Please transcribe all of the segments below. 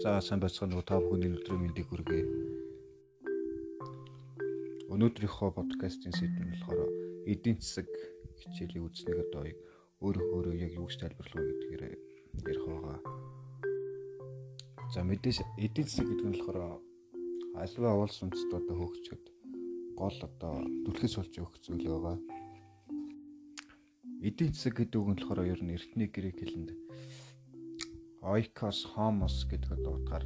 За сайн байцгаана уу та бүхний өдрийн мэндийг хүргэе. Өнөөдрийнхөө подкастын сэдв нь болохоор эдийн засаг хичээлийн үзнэг одоо өөрөө өөрөө яг юу гэж тайлбарлах вэ гэдгээр ярих байгаа. За мэдээж эдийн засаг гэдэг нь болохоор альва улс үндэстнүүдэд хөгжөхөд гол одоо түлхэс болж өгөх зүйл байгаа. Эдийн засаг гэдэг үг нь болохоор ер нь эртний грек хэлэнд oikos homos гэдэг утгаар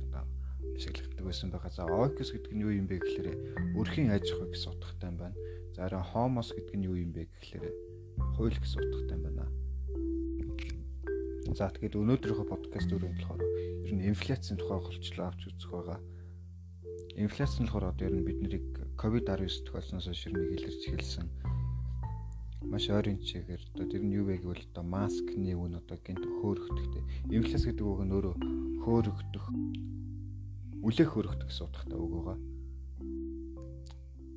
бишиглэгддэг байсан байгаа. За oikos гэдэг нь юу юм бэ гэхээр өрхийн аж ахуй гэсэн утгатай юм байна. За харин homos гэдэг нь юу юм бэ гэхээр хууль гэсэн утгатай юм байна. За тэгээд өнөөдрийнхөө подкаст өрөөнд болохоор ер нь инфляцийн тухай голчлоо авч үзэх байгаа. Инфляц нь болохоор одоо ер нь бид нарыг ковид-19 тохиолсноос нь илэрч эхэлсэн маш ойрын чигээр одоо тэр нь юу вэ гэвэл одоо маскны үн одоо гинт хөөрөхтэй. Инфляц гэдэг үг нь өөрөө хөөрөгдөх үлэх хөөрөгдөх гэсэн утгатай үг байгаа.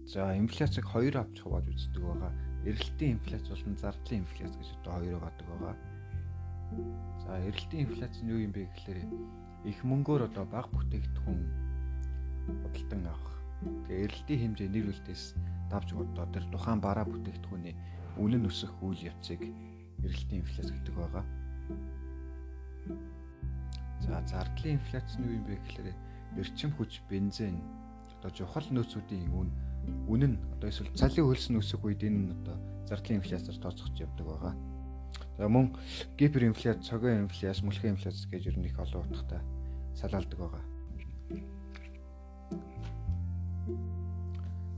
За инфляцийг хоёр авч хувааж үздэг байгаа. Эрэлтийн инфляц болон зардлын инфляц гэж одоо хоёр байгаа байгаа. За эрэлтийн инфляц нь юу юм бэ гэхээр их мөнгөөр одоо баг бүтээгдэхүүн худалдан авах. Тэгээ эрэлтийн хэмжээ нэр үлдээс давж одоо тэр тухайн бараа бүтээгдэхүүний үнэн өсөх үйл явцыг эргэлтийн инфляц гэдэг байгаа. За зардлын инфляц нь юу юм бэ гэхээр эрчим хүч, бензин одоо чухал нөөцүүдийн үн үнэн одоо эсвэл цалин хөлс нь өсөх үед энэ одоо зардлын инфляцаар тооцогч явдаг байгаа. За мөн гиперинфляц, цогын инфляц, мөлхийн инфляц гэж ер нь их олон утгатай салаалдаг байгаа.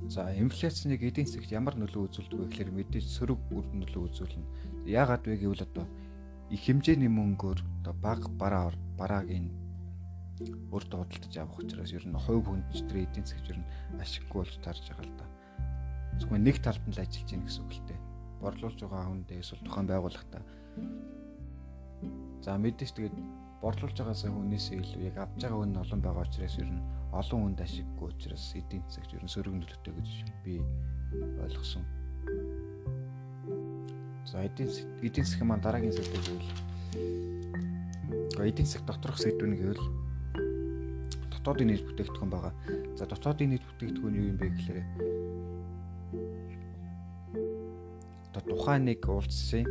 За инфляцныг эдийн засагт ямар нөлөө үзүүлдэг вэ гэхээр мэдээж сөрөг үр нөлөө үзүүлнэ. Яагаад вэ гэвэл одоо их хэмжээний мөнгөөр одоо баг бараа бараагийн өөртөө худалдаж авах учраас ер нь хувь хүндрээ эдийн засагт ер нь ашиггүй болж тарж байгаа л да. Зөвхөн нэг талд нь л ажиллаж гин гэсэн үг л дээ. Борлуулж байгаа хүндээ эсвэл тухайн байгууллагата. За мэдээж тэгээд борлуулж байгаасаа хүнээсээ илүү яг авж байгаа хүн олон байгаа учраас ер нь олон хүнд ашиггүй учраас эдийн засагт ер нь сөрөг нөлөөтэй гэж би ойлгосон. За эдийн эдийн засаг маань дараагийн сэдв гэвэл эдийн засаг доторх сэдв нь гэвэл дотоодын нийт бүтээгдэхүүн байгаа. За дотоодын нийт бүтээгдэхүүн юу юм бэ гэхээр одоо тухайн нэг улсын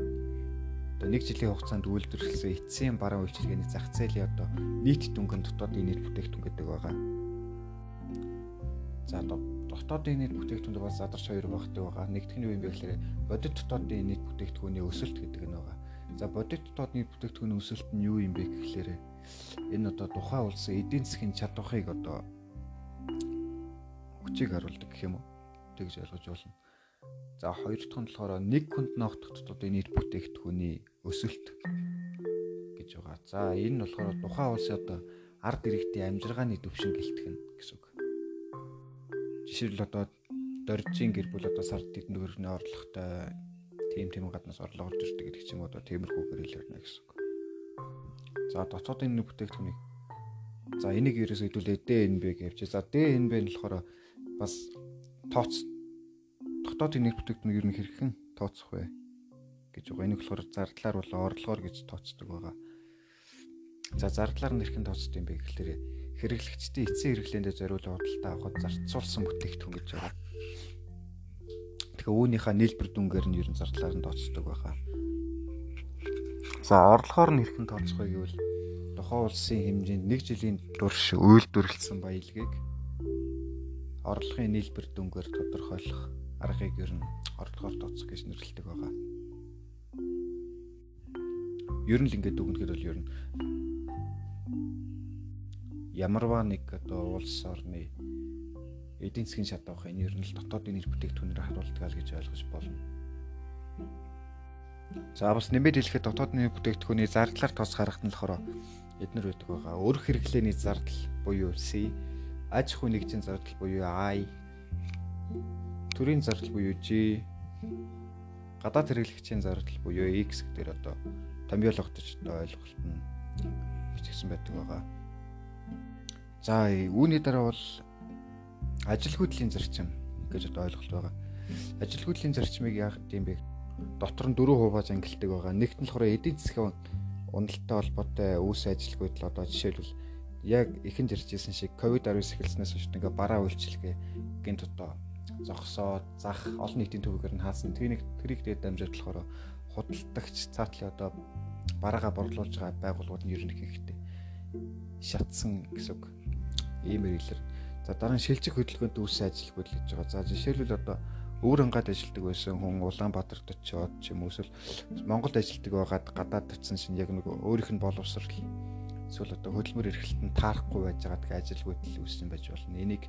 одоо нэг жилийн хугацаанд үйлдвэрлэсэн эцсийн бараа үйлчилгээний зах зээлийн одоо нийт дүнгийн дотоодын нийт бүтээгдэхүүн гэдэг байгаа. За дотоодын нийт бүтээгдэхүүнд бас задарч хоёр багтдаг байгаа. Нэгдүгээр нь юу юм бэ гэхээр бодит дотоодын нийт бүтээгдэхүүний өсөлт гэдэг нь байгаа. За бодит дотоодын нийт бүтээгдэхүүний өсөлт нь юу юм бэ гэхээр энэ одоо тухайн улсын эдийн засгийн чадварыг одоо хүчийг харуулдаг гэх юм уу? Тэгж ойлгож болно. За хоёр дахь нь болохоор нэг хүнд ногдох дотоодын нийт бүтээгдэхүүний өсөлт гэж байгаа. За энэ нь болохоор тухайн улсын одоо ард иргэдийн амжиргааны төвшин гэлтгэн гэсэн үг. Жишээл одоо доржийн гэр бүл одоо сард тэдэн төгрөгийн орлоготой тийм тийм гаднаас орлого орж ирдэг гэдэг чинь одоо тиймэрхүү хэрэг ярина гэсэн үг. За дотоодын нэг бүтээгдэхүүнийг за энийг ерөөс хэдүүлээ ДНБ гэвч за ДНБ нь болохоор бас тооц дотоодын нэг бүтээгдэхүүн ер нь хэрхэн тооцох вэ гэж байгаа. Энийг болохоор зардлаар болон орлогоор гэж тооцдог байгаа. За зардлаар нь хэрхэн тооцдог юм бэ гэхээр хэрэглэгчдийн эцсийн хэрэглээндээ зориулсан худалдаа авахд зарцуулсан бүтээгдэхүүн гэж байгаа. Тэгэхээр үүнийхээ нийлбэр дүнгээр нь ер нь зардлаар нь тооцдог байгаа. За орлогоор нь хэрхэн тооцох вэ гэвэл тухайн улсын хэмжээнд 1 жилийн турш үйлдвэрлэсэн баялагийг орлогын нийлбэр дүнгээр тодорхойлох аргыг ер нь орлогоор тооцох гэж нэрлэдэг байгаа. Ер нь л ингээд дүгнэхэд бол ер нь ямарваа нэг одоо улс орны эдийн засгийн шат авах энэ ер нь л дотоодын нэр бүтээгдэхүүнээр харуулдаг л гэж ойлгож болно. За бас нэмээд хэлэхэд дотоодын нэр бүтээгдэхүүний зардлаар тоос харахад нь болохоор эднэр байдаг байгаа. Өрх хэрэглээний зардал буюу C, аж ахуй нэгжийн зардал буюу I төрийн зардал буюу G гадаад хэрэглэгчийн зардал буюу X гэдгээр одоо томьёологдож одоо ойлголт нь бичигдсэн байдаг байгаа. За үүний дараа бол ажилгүйдлийн зарчим гэж одоо ойлголт байгаа. Ажилгүйдлийн зарчмыг яах гэдэм бэ? Дотор нь дөрвөн хувааж ангилдаг байгаа. Нэгт нь болохоор эдийн засгийн уналттай холбоотой үүс ажилгүйдэл одоо жишээлбэл яг ихэнд иржсэн шиг ковид 19 эхэлснээс хойш ингээ бараа үйлчилгээ гинт одоо зогсоод зах олон нийтийн төвөөр нь хаасан. Тэрийг тэрийг дээд дамжуулж болохоор худалдагч цаатлын одоо бараагаа борлуулж байгаа байгууллагууд нь ер нь ихэнхдээ шатсан гэсэн үг. Ийм хэрэглэр. За дараа нь шилжих хөдөлгөөнт үүссэн ажилгууд л гэж байгаа. За жишээлбэл одоо өөр ангаад ажилтдаг байсан хүн Улаанбаатарт очиод ч юм уу эсвэл Монголд ажилтдаг байгаад гадаад тавьсан шин яг нэг өөрийнх нь боловсрал эсвэл одоо хөдөлмөр эрхлэлтэнд таарахгүй байж байгаа гэх ажилгүйд л үүссэн байж болно. Энийг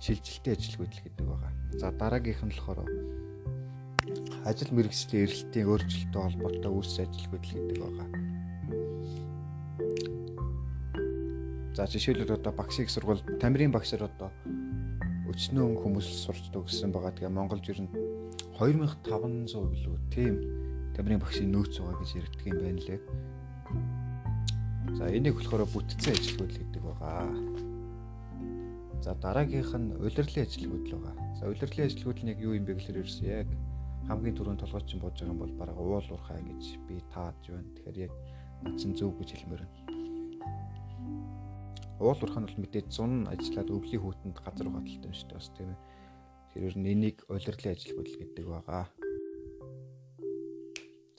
шилжилтийн ажилгүйд л гэдэг байгаа. За дараагийнх нь болохоор ажил мэргэжлийн эрхлэлтийн өөрчлөлттэй холбоотой үүссэн ажилгүйд л гэдэг байгаа. За жишээлбэл одоо багшиг сургууль тамирын багшаар одоо өчнөө хүмүүс сурчдаг гэсэн байгаа. Тэгээ Монголд ер нь 2500 билүү тийм тамирын багшийн нөөц байгаа гэж ярьдаг юм байна лээ. За энийг болохоор бүтцэн ажилгүйд гэдэг байгаа. За дараагийнх нь улирлын ажилгүйд л байгаа. За улирлын ажилгүйд нь яг юу юм бэ гэхээр ерөөс яг хамгийн түрүүнд толгойч бууж байгаа юм бол бараг уул уурхай гэж би тааж байна. Тэгэхээр яг чинь зөв гэж хэлмээр байна уул урхан бол мэдээж зун ажиллаад өвлийн хүүтэнд газар угааталтай юм шүү дээ бас тийм ээ. Тэгэхээр нь энийг улирлын ажил бодол гэдэг байгаа.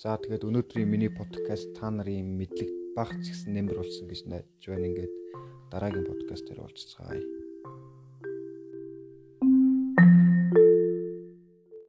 За тэгээд өнөөдрийн миний подкаст та нарын мэдлэг багц гэсэн нэмэр болсон гэж найдаж байна. Ингээд дараагийн подкаст дээр уулзцгаая.